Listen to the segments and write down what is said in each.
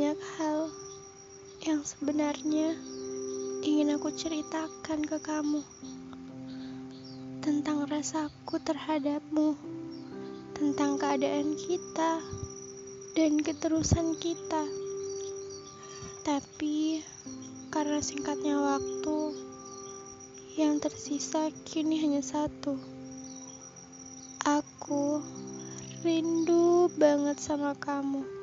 banyak hal yang sebenarnya ingin aku ceritakan ke kamu tentang rasaku terhadapmu, tentang keadaan kita, dan keterusan kita. Tapi karena singkatnya waktu, yang tersisa kini hanya satu. Aku rindu banget sama kamu.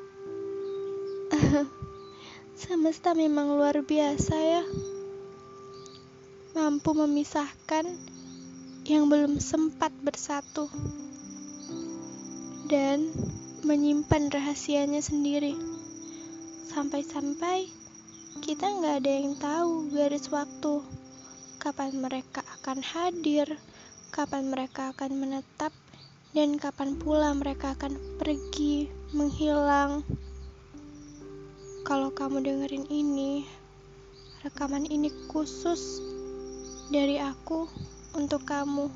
Semesta memang luar biasa ya. Mampu memisahkan yang belum sempat bersatu. Dan menyimpan rahasianya sendiri. Sampai-sampai kita nggak ada yang tahu garis waktu. Kapan mereka akan hadir, kapan mereka akan menetap, dan kapan pula mereka akan pergi, menghilang. Kalau kamu dengerin ini, rekaman ini khusus dari aku untuk kamu,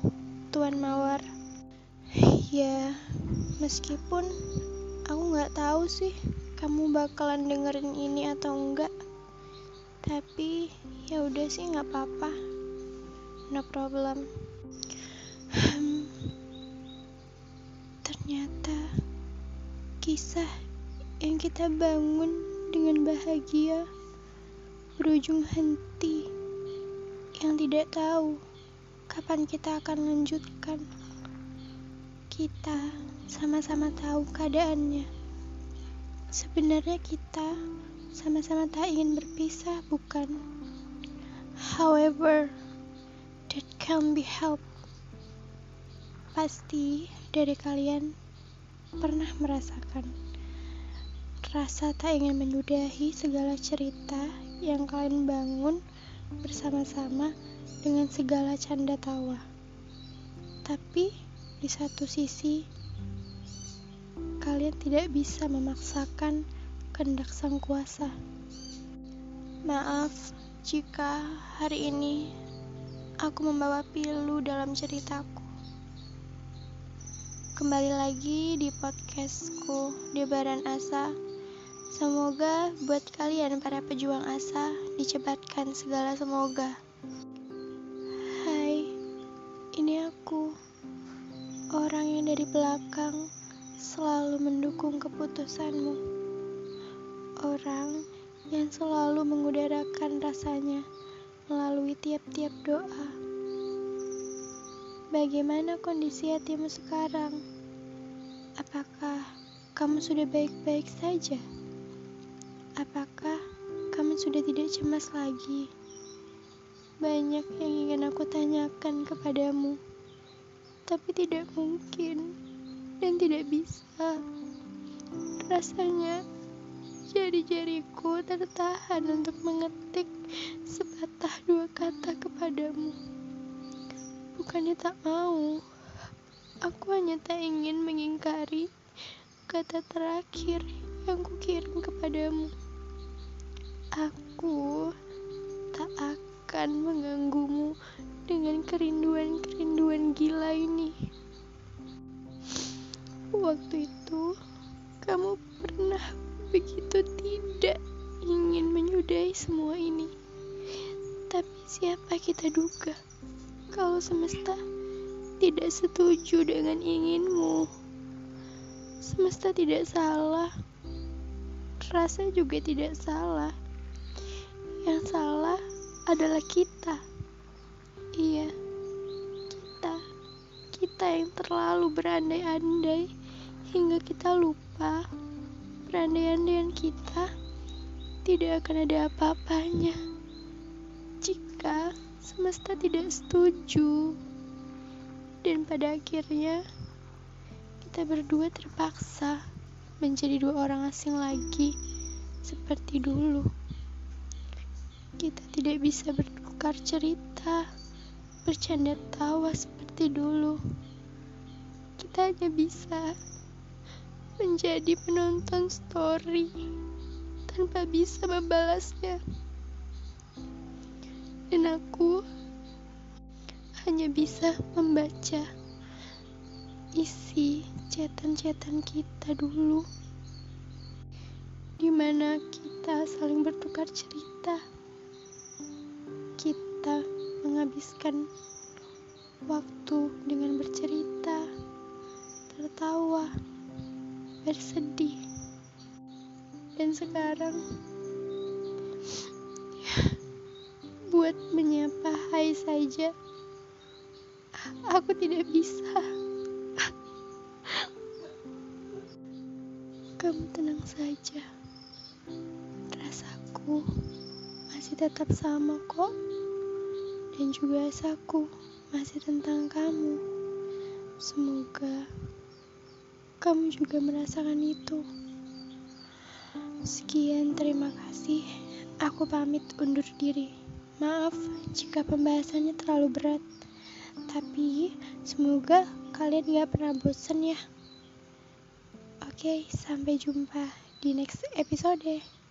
Tuan Mawar. Ya, meskipun aku nggak tahu sih kamu bakalan dengerin ini atau enggak. Tapi ya udah sih nggak apa-apa. No problem. Ternyata kisah yang kita bangun dengan bahagia berujung henti yang tidak tahu kapan kita akan lanjutkan. Kita sama-sama tahu keadaannya. Sebenarnya kita sama-sama tak ingin berpisah, bukan? However, that can be helped. Pasti dari kalian pernah merasakan Rasa tak ingin menyudahi segala cerita yang kalian bangun bersama-sama dengan segala canda tawa. Tapi di satu sisi, kalian tidak bisa memaksakan kehendak sang kuasa. Maaf jika hari ini aku membawa pilu dalam ceritaku. Kembali lagi di podcastku Debaran Asa Semoga buat kalian para pejuang asa dicebatkan segala semoga. Hai, ini aku. Orang yang dari belakang selalu mendukung keputusanmu. Orang yang selalu mengudarakan rasanya melalui tiap-tiap doa. Bagaimana kondisi hatimu sekarang? Apakah kamu sudah baik-baik saja? Apakah kamu sudah tidak cemas lagi? Banyak yang ingin aku tanyakan kepadamu, tapi tidak mungkin dan tidak bisa. Rasanya jari-jariku tertahan untuk mengetik sepatah dua kata kepadamu. Bukannya tak mau, aku hanya tak ingin mengingkari kata terakhir yang kukirim kepadamu. Aku tak akan mengganggumu dengan kerinduan-kerinduan gila ini. Waktu itu, kamu pernah begitu tidak ingin menyudahi semua ini. Tapi siapa kita duga kalau semesta tidak setuju dengan inginmu? Semesta tidak salah, rasa juga tidak salah yang salah adalah kita. Iya, kita. Kita yang terlalu berandai-andai hingga kita lupa berandai-andaian kita tidak akan ada apa-apanya jika semesta tidak setuju. Dan pada akhirnya kita berdua terpaksa menjadi dua orang asing lagi seperti dulu. Kita tidak bisa bertukar cerita, bercanda tawa seperti dulu. Kita hanya bisa menjadi penonton story tanpa bisa membalasnya. Dan aku hanya bisa membaca isi cetan-cetan kita dulu di mana kita saling bertukar cerita. Kita menghabiskan waktu dengan bercerita, tertawa, bersedih. Dan sekarang buat menyapa hai saja aku tidak bisa. Kamu tenang saja. Rasaku masih tetap sama kok. Dan juga asaku masih tentang kamu. Semoga kamu juga merasakan itu. Sekian, terima kasih. Aku pamit undur diri. Maaf jika pembahasannya terlalu berat, tapi semoga kalian gak pernah bosan ya. Oke, sampai jumpa di next episode.